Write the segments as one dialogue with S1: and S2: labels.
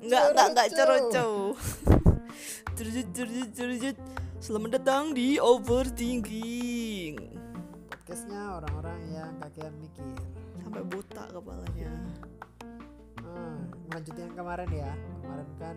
S1: Enggak, enggak
S2: Coro-coro.
S1: coroco. Curujut, curujut, curujut. Selamat datang di Overthinking.
S2: Podcastnya orang-orang yang kakean mikir.
S1: Sampai botak kepalanya.
S2: Ah, melanjutin yang kemarin ya. Kemarin kan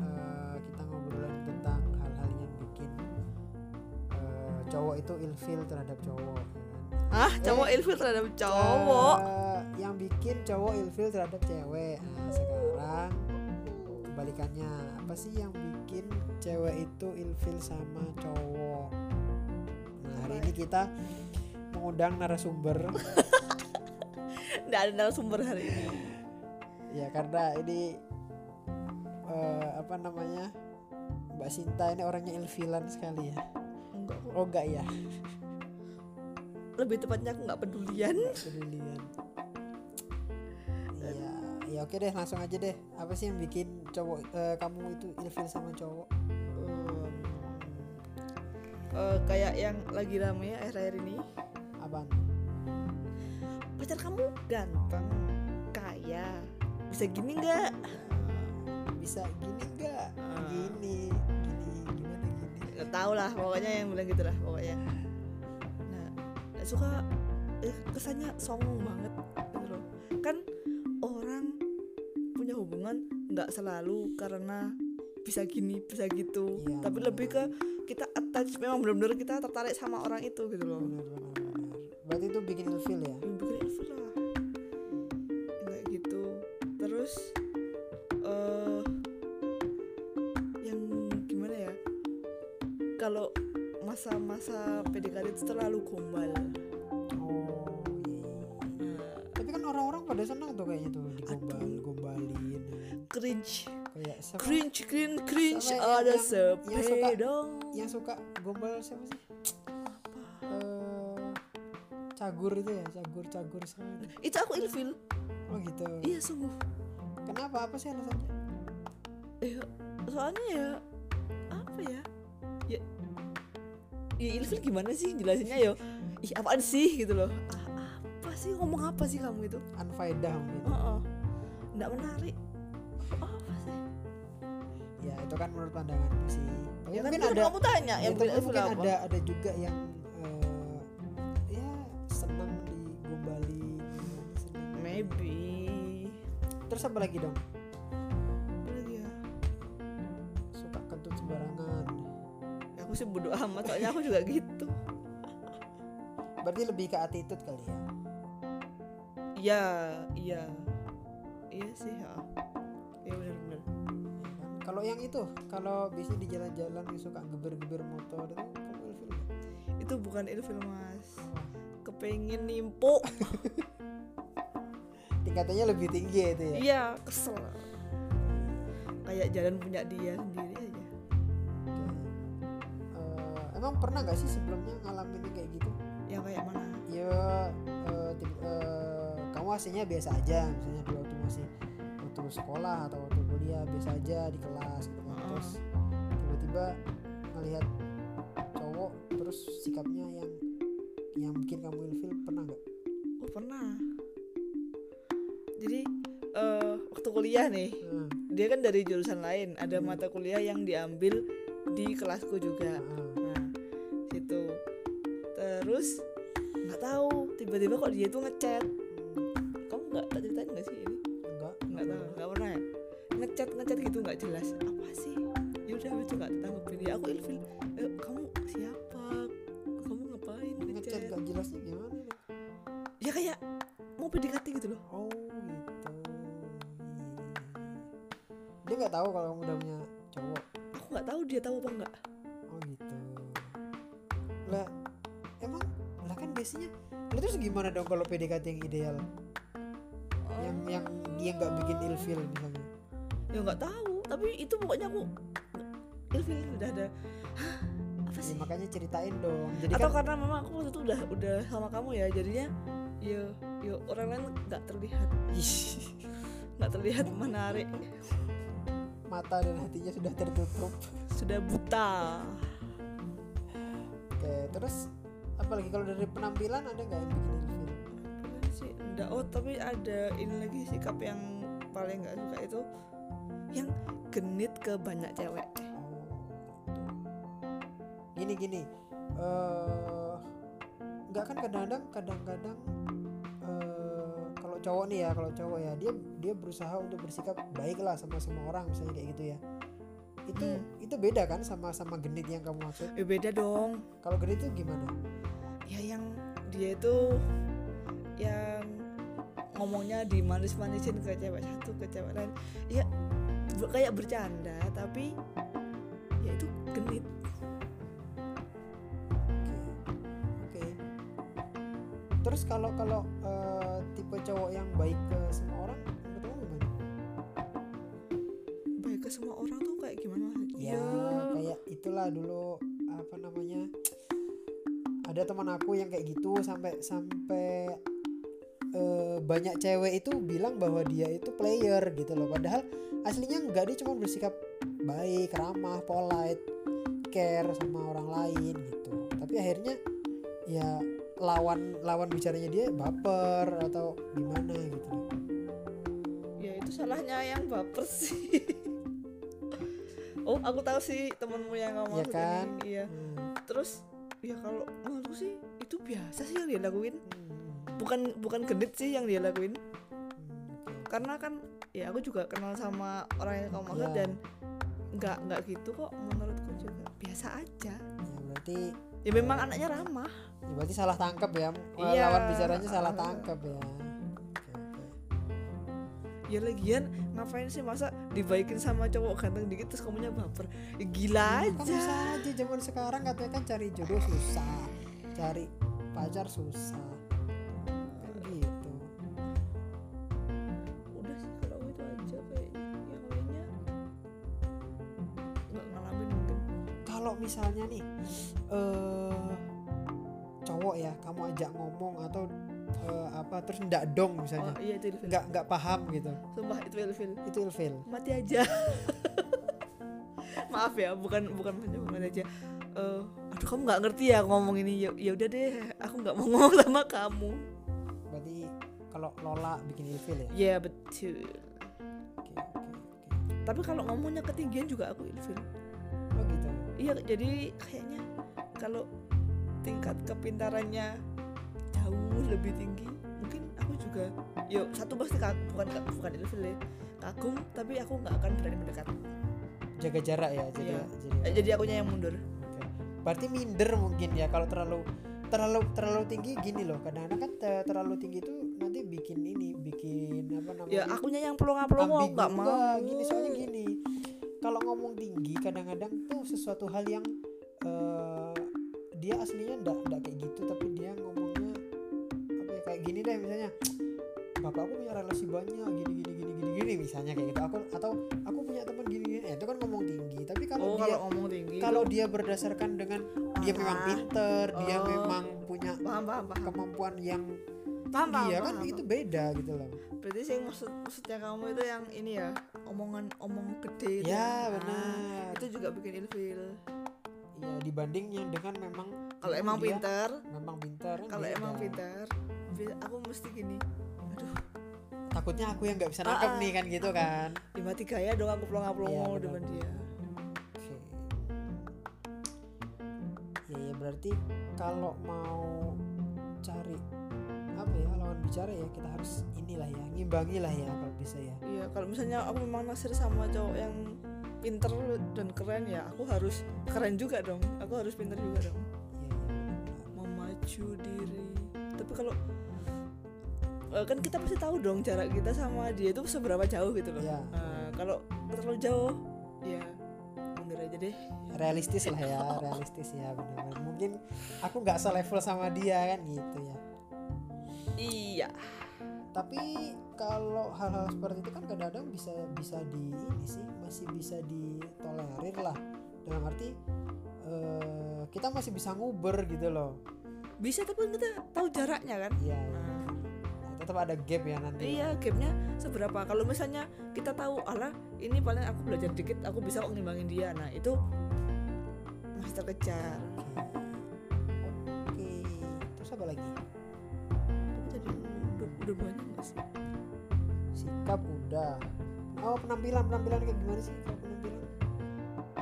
S2: eh, kita ngobrolin tentang hal-hal yang bikin eh, cowok itu ilfil terhadap cowok.
S1: Ah, cowok
S2: Eh,
S1: ilfil terhadap cowok.
S2: Eh, yang bikin cowok ilfil terhadap cewek. Nah, sekarang kebalikannya. Apa sih yang bikin cewek itu ilfil sama cowok? Nah, hari ini kita mengundang narasumber
S1: Enggak ada narasumber hari ini.
S2: ya karena ini eh, apa namanya Mbak Sinta ini orangnya ilfilan sekali ya.
S1: Enggak.
S2: Oh enggak ya,
S1: Lebih tepatnya aku enggak pedulian.
S2: pedulian. Oke deh langsung aja deh. Apa sih yang bikin cowok eh, kamu itu ilfil sama cowok?
S1: Hmm. Eh, kayak yang lagi rame ya akhir-akhir ini
S2: Apaan?
S1: pacar kamu ganteng kaya bisa gini nggak
S2: Bisa gini enggak?
S1: Ah.
S2: Gini, gini, gimana gini?
S1: nggak tahu lah pokoknya yang bilang gitu lah pokoknya nah nggak suka eh, kesannya songong banget gitu loh kan hubungan nggak selalu karena bisa gini bisa gitu
S2: Iya,
S1: tapi
S2: benar.
S1: lebih ke kita attach memang benar-benar kita tertarik sama orang itu gitu loh
S2: benar, benar. Berarti itu bikin ilfil ya?
S1: yang bikin ilfil lah kayak gitu terus eh yang gimana ya kalau masa-masa PDKT itu terlalu gombal
S2: Oh, iya. Tapi kan orang-orang pada senang tuh kayaknya tuh digombal, gombalin.
S1: Cringe.
S2: Kayak siapa?
S1: Cringe cringe cringe. ada
S2: yang- yang suka-
S1: sepeda
S2: yang suka gombal siapa sih? Eh, cagur itu ya, cagur cagur sama.
S1: itu aku ilfil.
S2: Oh gitu.
S1: iya sungguh.
S2: Kenapa? Apa sih alasannya?
S1: eh, soalnya ya apa ya? Ya ya ilfil gimana sih? Jelasinnya yo ih apaan sih? Gitu loh. Ah, apa sih? Ngomong apa sih kamu itu?
S2: Unfaedah mungkin.
S1: Heeh. nggak menarik.
S2: Ya itu kan menurut pandanganku sih. Tapi
S1: ya kan
S2: mungkin
S1: itu
S2: ada
S1: kamu tanya
S2: ya,
S1: yang
S2: tapi mungkin
S1: apa
S2: ada ada juga yang eh, ya senang senang.
S1: maybe
S2: Terus apa lagi dong?
S1: ya
S2: Suka kentut sembarangan.
S1: aku sih bodo amat soalnya aku juga gitu
S2: Berarti lebih ke attitude kali ya.
S1: iya iya iya sih ya
S2: Ya kan? Kalau yang itu, kalau biasanya di jalan-jalan yang suka geber-geber motor itu kamu ilfil
S1: itu bukan ilfil mas kepengen nimpuk
S2: Tingkatannya lebih tinggi ya itu ya.
S1: iya kesel kayak jalan punya dia sendiri aja
S2: Oke. Eh, emang pernah gak sih sebelumnya ngalamin kayak gitu?
S1: yang kayak mana
S2: Ya eh, tip- eh, kamu aslinya biasa aja, misalnya dulu waktu masih waktu sekolah atau waktu kuliah biasa aja di kelas gitu kan. Terus tiba-tiba ngelihat cowok terus sikapnya yang yang bikin kamu ilfil pernah nggak?
S1: oh pernah. Jadi eh waktu kuliah nih
S2: Nah,
S1: dia kan dari jurusan lain. Ada mata kuliah yang diambil di kelasku juga.
S2: Nah,
S1: nah situ. Terus nggak tahu tiba-tiba kok dia tuh ngechat sih ya udah aku nggak tanggepin ya aku ilfil eh, kamu siapa kamu ngapain
S2: ngechat gak jelasnya gimana nih?
S1: ya kayak mau PDKT gitu loh
S2: Oh gitu. Dia nggak tahu kalau kamu udah punya cowok.
S1: aku nggak tahu dia tahu apa enggak
S2: Oh gitu. Lah emang lah kan biasanya lah terus gimana dong kalau PDKT yang ideal? Yang yang dia nggak bikin ilfil misalnya.
S1: ya nggak tahu tapi itu pokoknya aku ilfil udah ada "Hah, apa
S2: Ya,
S1: sih
S2: makanya ceritain dong. Jadi
S1: atau
S2: kan
S1: karena memang aku waktu itu udah udah sama kamu ya jadinya ya ya orang lain nggak terlihat nggak terlihat menarik
S2: mata dan hatinya sudah tertutup.
S1: sudah buta
S2: Oke, terus apalagi kalau dari penampilan ada nggak yang bikin ilfil?
S1: Sih bercanda oh tapi ada ini lagi sikap yang paling nggak suka itu yang genit ke banyak cewek.
S2: Gini gini. Eh nggak kan kadang-kadang kadang-kadang eh, kalau cowok nih ya kalau cowok ya dia dia berusaha untuk bersikap baik lah sama semua orang misalnya kayak gitu ya. Itu
S1: Hmm.
S2: itu beda kan sama sama genit yang kamu maksud?
S1: Ya beda dong.
S2: Kalau genit itu gimana?
S1: Ya yang dia itu yang ngomongnya dimanis-manisin ke cewek satu ke cewek lain. Ya kayak bercanda tapi ya itu genit
S2: Oke. Oke. Terus kalau kalau eh, tipe cowok yang baik ke semua orang menurut kamu gimana?
S1: baik ke semua orang tuh kayak gimana
S2: Ya, kayak itulah dulu apa namanya? Ada teman aku yang kayak gitu sampai sampai eh, banyak cewek itu bilang bahwa dia itu player gitu loh. Padahal aslinya enggak dia cuma bersikap baik, ramah, polite, care sama orang lain gitu. Tapi akhirnya ya lawan lawan bicaranya dia baper atau gimana gitu.
S1: ya itu salahnya yang baper sih oh aku tahu sih temenmu yang
S2: Iya
S1: maksud
S2: kan?
S1: ini, iya
S2: Hmm.
S1: terus ya kalau menurutku sih itu biasa sih yang dia lakuin
S2: Hmm.
S1: Bukan bukan genit sih yang dia lakuin.
S2: Hmm,
S1: karena kan ya aku juga kenal sama orang yang kamu maksud
S2: Ya.
S1: dan nggak nggak gitu kok menurutku juga. Biasa aja.
S2: Ya, berarti
S1: ya memang anaknya ramah.
S2: Ya berarti salah tangkap ya.
S1: Iya.
S2: Lawan bicaranya salah tangkap ya.
S1: Ya lagian ngapain sih masa dibaikin sama cowok ganteng dikit terus kamunya baper? Ya, gila
S2: Kan
S1: aja.
S2: bisa aja zaman sekarang katanya kan cari jodoh susah, cari pacar susah.
S1: Kalau
S2: misalnya nih eh cowok ya, kamu ajak ngomong atau eh, apa terus ndak dong misalnya.
S1: oh iya itu ilfil
S2: Nggak nggak paham gitu.
S1: sumpah itu ilfil
S2: Itu ilfil.
S1: mati aja maaf ya bukan bukan mati aja Eh, aduh kamu nggak ngerti ya ngomong ini ya ya udah deh aku nggak mau ngomong sama kamu
S2: Berarti kalau Lola bikin ilfil ya.
S1: ya betul
S2: Oke, oke, oke.
S1: tapi kalau ngomongnya ketinggian juga aku ilfil. Iya jadi kayaknya kalau tingkat kepintarannya jauh lebih tinggi mungkin aku juga yuk satu pasti kagum bukan bukan ilfil ya kagum tapi aku nggak akan berani mendekat
S2: Jaga jarak ya. Jadi
S1: Iya.
S2: jadi,
S1: Eh, jadi akunya yang mundur
S2: Oke. Berarti minder mungkin ya kalau terlalu terlalu terlalu tinggi gini loh. Kadang-kadang kan te- terlalu tinggi itu nanti bikin ini, bikin apa namanya?
S1: ya akunya yang pelongo-pelongo
S2: ambigu.
S1: nggak mau
S2: gini soalnya gini. Kalau ngomong tinggi kadang-kadang tuh sesuatu hal yang eh, dia aslinya ndak ndak kayak gitu tapi dia ngomongnya apa ya kayak gini deh misalnya bapakku punya relasi banyak gini gini gini gini gini misalnya kayak gitu aku atau aku punya teman gini gini eh, itu kan ngomong tinggi tapi kalau
S1: oh
S2: dia
S1: kalau ngomong tinggi
S2: kalau dia berdasarkan dengan dia memang
S1: Ah.
S2: pinter dia
S1: Oh.
S2: memang punya
S1: paham paham paham
S2: kemampuan yang
S1: paham paham,
S2: dia kan
S1: paham,
S2: itu beda gitu loh.
S1: Berarti sih maksud maksudnya kamu itu yang ini ya omongan omong gede itu
S2: ya
S1: Nah,
S2: benar.
S1: Itu juga bikin ilfil
S2: ya dibanding yang dengan memang
S1: kalau emang pintar
S2: memang pintar kan
S1: kalau emang pintar aku mesti gini. Aduh.
S2: Takutnya aku yang nggak bisa nangkep
S1: Ah, ah.
S2: nih kan gitu kan.
S1: di mati gaya dong aku pelongo
S2: Iya, benar.
S1: dengan dia.
S2: Oke. Ya ya berarti kalau mau cari apa ya lawan bicara ya kita harus inilah ya ngimbangi lah ya kalau bisa ya.
S1: Iya kalau misalnya aku memang naksir sama cowok yang pinter dan keren ya aku harus keren juga dong aku harus pinter juga dong.
S2: Iya iya benar-benar.
S1: memacu diri. Tapi kalau eh, kan kita pasti tahu dong jarak kita sama dia itu seberapa jauh gitu loh.
S2: Iya.
S1: Nah, kalau terlalu jauh ya mundur aja deh.
S2: Realistis lah ya realistis ya benar-benar. Mungkin aku nggak selevel sama dia kan gitu ya
S1: iya.
S2: Tapi kalau hal-hal seperti itu kan kadang-kadang bisa bisa di ini sih masih bisa ditolerir lah. Dalam arti eh, kita masih bisa nguber gitu loh.
S1: Bisa tapi kita tahu jaraknya kan?
S2: Iya.
S1: Nah,
S2: ya, tetap ada gap ya nanti.
S1: Iya gapnya seberapa? Kalau misalnya kita tahu ala ini paling aku belajar dikit aku bisa kok ngimbangin dia. Nah itu masih terkejar.
S2: Oke. Terus apa lagi
S1: udah, banyak gak sih?
S2: Sikap udah. Oh penampilan penampilan kayak gimana sih kalau penampilan?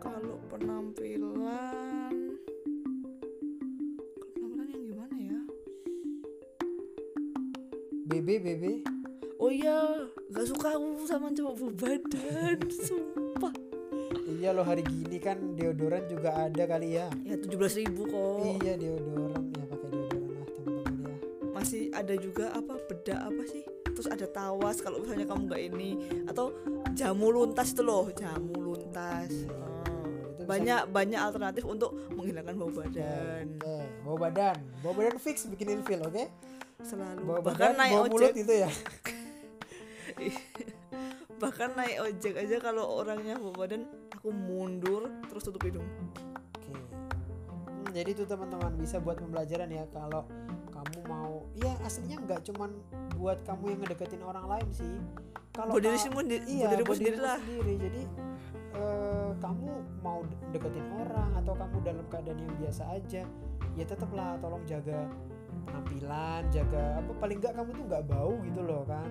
S1: Kalau penampilan kalau penampilan yang gimana ya?
S2: BB BB
S1: oh iya gak suka aku sama cowok berbadan sumpah.
S2: Iya loh hari gini kan deodoran juga ada kali ya.
S1: Ya tujuh belas ribu kok.
S2: Iya deodoran
S1: ada juga apa beda apa sih? Terus ada tawas kalau misalnya kamu nggak ini. Atau jamu luntas itu loh jamu luntas. Oh.
S2: Itu bisa-
S1: banyak banyak alternatif untuk menghilangkan bau badan.
S2: Oke bawa badan. Bawa badan fix bikin ilfil oke?
S1: Selalu.
S2: Bawa
S1: bahkan
S2: badan
S1: naik
S2: bawa mulut
S1: ojek
S2: itu ya?
S1: Bahkan naik ojek aja kalau orangnya bau badan aku mundur terus tutup hidung.
S2: Hmm, jadi itu teman-teman bisa buat pembelajaran ya kalau kamu mau ya aslinya nggak cuman buat kamu yang ngedeketin orang lain sih. Kalau
S1: buat diri
S2: ka-
S1: sendiri
S2: iya,
S1: buat dirimu sendiri lah
S2: sendiri. Jadi eh, kamu mau de- deketin orang atau kamu dalam keadaan yang biasa aja, ya tetaplah tolong jaga penampilan, jaga apa paling nggak kamu tuh nggak bau gitu loh kan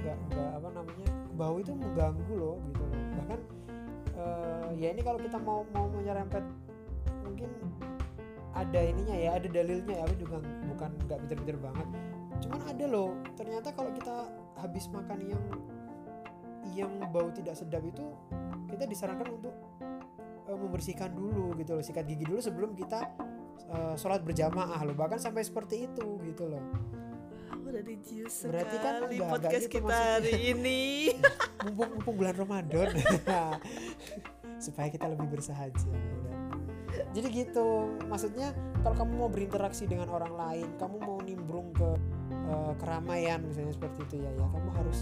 S2: nggak nggak apa namanya bau itu mengganggu loh gitu loh bahkan eh, ya ini kalau kita mau mau menyerempet mungkin ada ininya ya ada dalilnya ya aku juga bukan nggak pinter-pinter banget. Cuman ada loh ternyata kalau kita habis makan yang yang bau tidak sedap itu kita disarankan untuk eh, membersihkan dulu gitu loh sikat gigi dulu sebelum kita eh, sholat berjamaah loh bahkan sampai seperti itu gitu loh.
S1: Udah
S2: Berarti kan enggak- enggak
S1: podcast
S2: gitu
S1: kita
S2: maksudnya.
S1: hari ini.
S2: Mumpung mumpung bulan Ramadan. Supaya kita lebih bersahaja jadi gitu. Maksudnya kalau kamu mau berinteraksi dengan orang lain kamu mau nimbrung ke eh, keramaian misalnya seperti itu ya ya. Kamu harus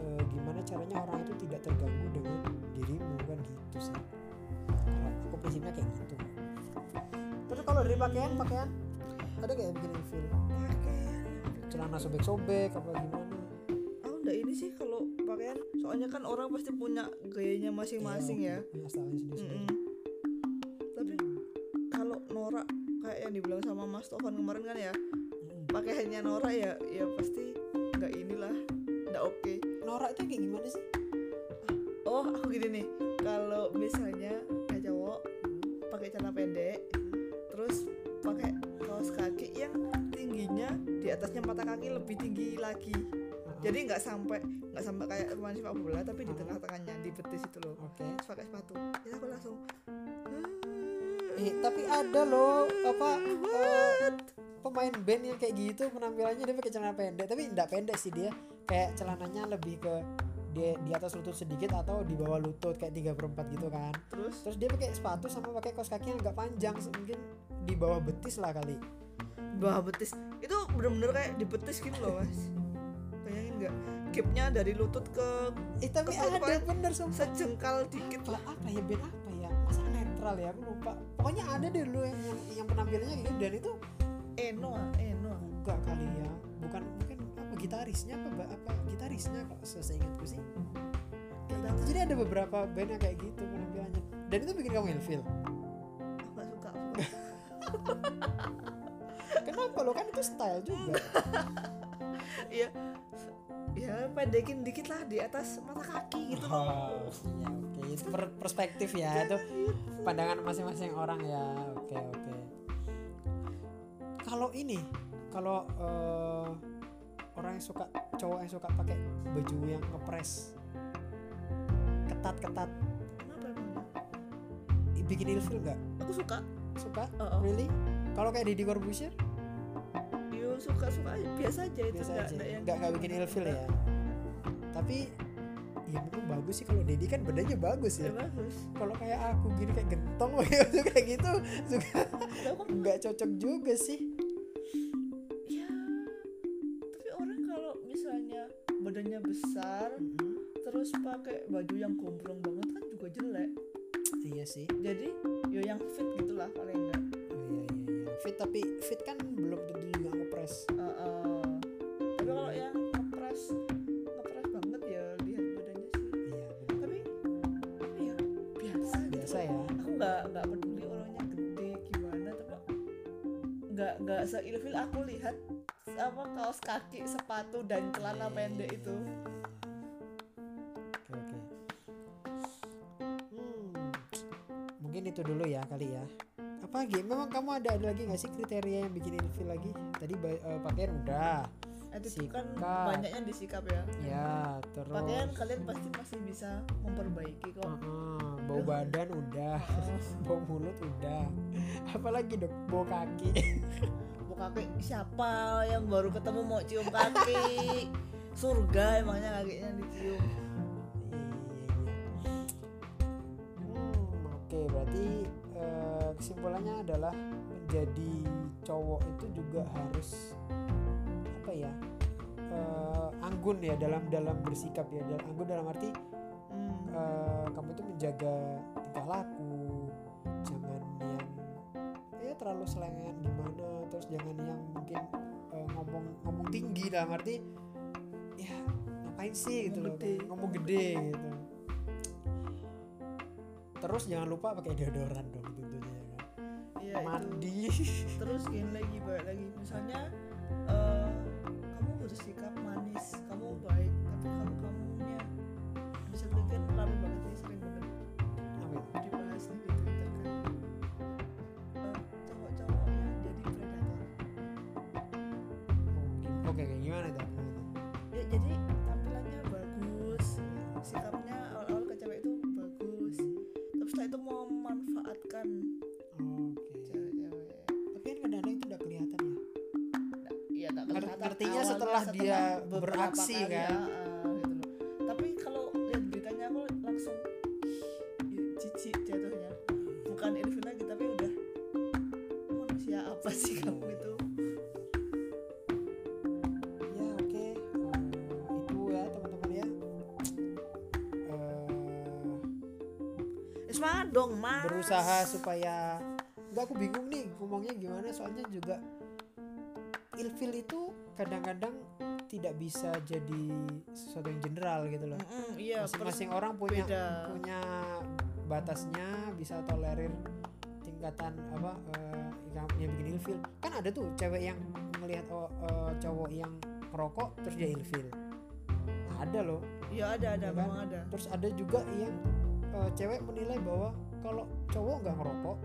S2: eh, gimana caranya orang itu tidak terganggu dengan dirimu kan gitu sih. Kalau aku prinsipnya kayak gitu. Terus kalau dari pakaian pakaian ada kayak bikin feel?
S1: Pakaian.
S2: Celana sobek-sobek apa gimana?
S1: Aku enggak ini sih kalau pakaian. Soalnya kan orang pasti punya gayanya masing-masing ya.
S2: Iya, oke. Punya
S1: kayak yang dibilang sama Mas Tovan kemarin kan ya?
S2: Mm.
S1: pakaiannya Nora ya ya pasti nggak inilah nggak oke.
S2: Norak itu kayak gimana sih?
S1: oh aku gini nih. Kalau misalnya kayak cowok pakai celana pendek terus pakai kaos kaki yang tingginya di atasnya mata kaki lebih tinggi lagi. Jadi nggak sampai nggak sampai kayak pemain sepak bola tapi di tengah-tengahnya di betis itu loh.
S2: Oke.
S1: terus pakai sepatu. Itu aku langsung
S2: Eh, tapi ada loh apa eh, pemain band yang kayak gitu penampilannya dia pakai celana pendek. Tapi enggak pendek sih dia. Kayak celananya lebih ke dia di atas lutut sedikit atau di bawah lutut kayak tiga perempat gitu kan.
S1: Terus?
S2: Terus dia pakai sepatu sama pakai kaos kaki yang agak panjang mungkin di bawah betis lah kali.
S1: Bawah betis. Itu bener-bener kayak di betis gitu loh mas. Bayangin nggak? Gapnya dari lutut ke
S2: eh tapi
S1: Ke
S2: ada bener sumpah.
S1: sejengkal dikit
S2: lah apa ya band apa netral ya aku lupa. Pokoknya ada deh dulu yang yang, yang penampilannya gitu. Dan itu
S1: Eno Eno.
S2: Enggak kali ya. Bukan mungkin apa gitarisnya apa apa gitarisnya kok seingatku sih. Kayak gitu. jadi ada beberapa band yang kayak gitu penampilannya. Dan itu bikin kamu ilfil
S1: aku suka
S2: kenapa lo? Kan itu style juga.
S1: Ya ya pendekin dikit lah di atas mata kaki gitu. Loh
S2: Oh, iya itu per- perspektif ya itu pandangan masing-masing orang ya. Oke oke. Kalau ini kalau eh, orang yang suka cowok yang suka pakai baju yang ngepres ketat-ketat
S1: kenapa
S2: bikin ilfil nggak?
S1: Aku suka.
S2: Suka?
S1: Oh, oh.
S2: really? Kalau kayak Deddy Corbuzier
S1: yo suka suka biasa aja itu
S2: biasa
S1: nggak
S2: aja.
S1: nggak yang
S2: nggak nggak bikin ilfil ya. Tapi ya mungkin bagus sih kalau Deddy kan badannya bagus
S1: ya.
S2: Ya
S1: bagus.
S2: Kalau kayak aku gini kayak gentong kayak gitu juga
S1: Lah, kok
S2: nggak cocok juga sih.
S1: Ya tapi orang kalau misalnya badannya besar
S2: Mm-mm.
S1: terus pakai baju yang gombrong banget kan juga jelek.
S2: Iya sih.
S1: Jadi yo yang fit gitulah paling enggak.
S2: Oh, iya iya iya. Fit tapi fit kan
S1: nggak nggak peduli orangnya gede gimana tapi nggak nggak seilfil aku lihat apa kaos kaki sepatu dan celana pendek itu.
S2: Oke oke. Hmm, mungkin itu dulu ya kali ya. Apa lagi? Memang kamu ada ada lagi nggak sih kriteria yang bikin ilfil lagi? Tadi eh, pakaian udah.
S1: Itu kan banyaknya di sikap ya.
S2: Ya terus.
S1: Pakaian kalian pasti masih bisa memperbaiki kok.
S2: Heeh, bau badan udah bau mulut udah. Apalagi dok bau kaki.
S1: Mau kaki siapa yang baru ketemu mau cium kaki? Surga emangnya kakinya dicium.
S2: Hmm, oke berarti eh, kesimpulannya adalah menjadi cowok itu juga harus apa ya eh, anggun ya dalam dalam bersikap ya. Dalam anggun dalam arti
S1: Hmm.
S2: eh, kamu itu menjaga tingkah laku jangan yang ya terlalu selengean gimana terus jangan yang mungkin eh, ngomong ngomong tinggi dalam arti ya ngapain sih gitu
S1: Ngomong
S2: loh
S1: gede.
S2: ngomong gede gitu terus jangan lupa pakai deodoran dong tentunya ya kan
S1: Iya, itu.
S2: mandi
S1: terus gini lagi baik lagi misalnya eh, kamu bersikap manis kamu baik awalnya
S2: setelah dia beraksi,
S1: kali
S2: kan?
S1: ya, ah, gitu loh. Tapi kalau lihat beritanya aku langsung ya, jijik jatuhnya. Bukan ilfil lagi tapi udah manusia apa sih kamu itu?
S2: ya oke Eh, itu ya teman-teman ya Eh,
S1: Semangat dong, Mas.
S2: berusaha supaya nggak aku bingung nih ngomongnya gimana soalnya juga ilfil itu kadang-kadang tidak bisa jadi sesuatu yang general gitu loh
S1: Mm-mm, iya,
S2: masing-masing orang punya
S1: beda.
S2: punya batasnya bisa tolerir tingkatan apa eh, yang, bikin ilfil kan ada tuh cewek yang ngelihat oh, eh, cowok yang merokok terus dia ilfil ada loh
S1: Iya ada ada
S2: Ya kan?
S1: memang ada.
S2: terus ada juga yang eh, cewek menilai bahwa kalau cowok nggak ngerokok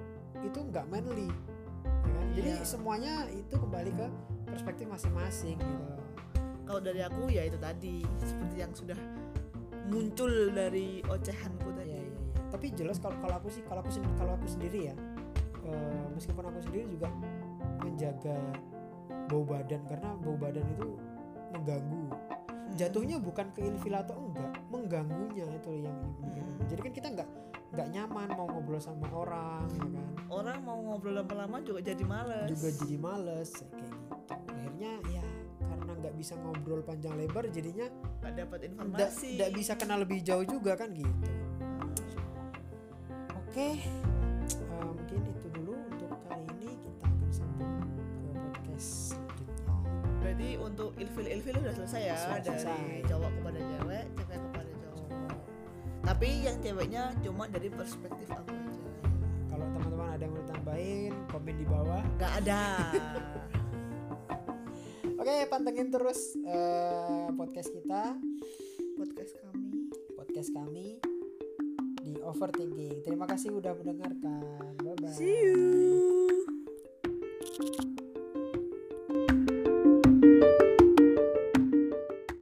S2: itu nggak manly ya kan? jadi
S1: Iya.
S2: semuanya itu kembali ke perspektif masing-masing gitu
S1: Kalau dari aku ya itu tadi seperti yang sudah muncul dari ocehanku tadi.
S2: Iya, iya, iya. tapi jelas kalau kalau aku sih kalau aku kalau aku sendiri ya eh, meskipun aku sendiri juga menjaga bau badan karena bau badan itu mengganggu
S1: Hmm.
S2: jatuhnya bukan ke ilfil atau enggak mengganggunya itu yang.
S1: Hmm.
S2: jadi kan kita nggak nggak nyaman mau ngobrol sama orang ya kan
S1: Orang mau ngobrol lama-lama juga jadi males.
S2: juga jadi males kayak akhirnya ya karena nggak bisa ngobrol panjang lebar jadinya
S1: nggak dapat
S2: nggak
S1: informasi.
S2: nggak bisa kenal lebih jauh juga kan gitu oke eh, mungkin itu dulu untuk kali ini kita akan sambung ke podcast selanjutnya
S1: Berarti untuk ilfil-ilfil udah selesai ya
S2: Sudah
S1: dari
S2: selesai.
S1: cowok kepada cewek, cewek kepada cowok. Tapi yang ceweknya cuma dari perspektif aku aja.
S2: kalau teman-teman ada yang mau tambahin komen di bawah
S1: Gak ada.
S2: oke pantengin terus eh, podcast kita
S1: Podcast kami.
S2: podcast kami di overthinking terima kasih udah mendengarkan bye bye
S1: See you.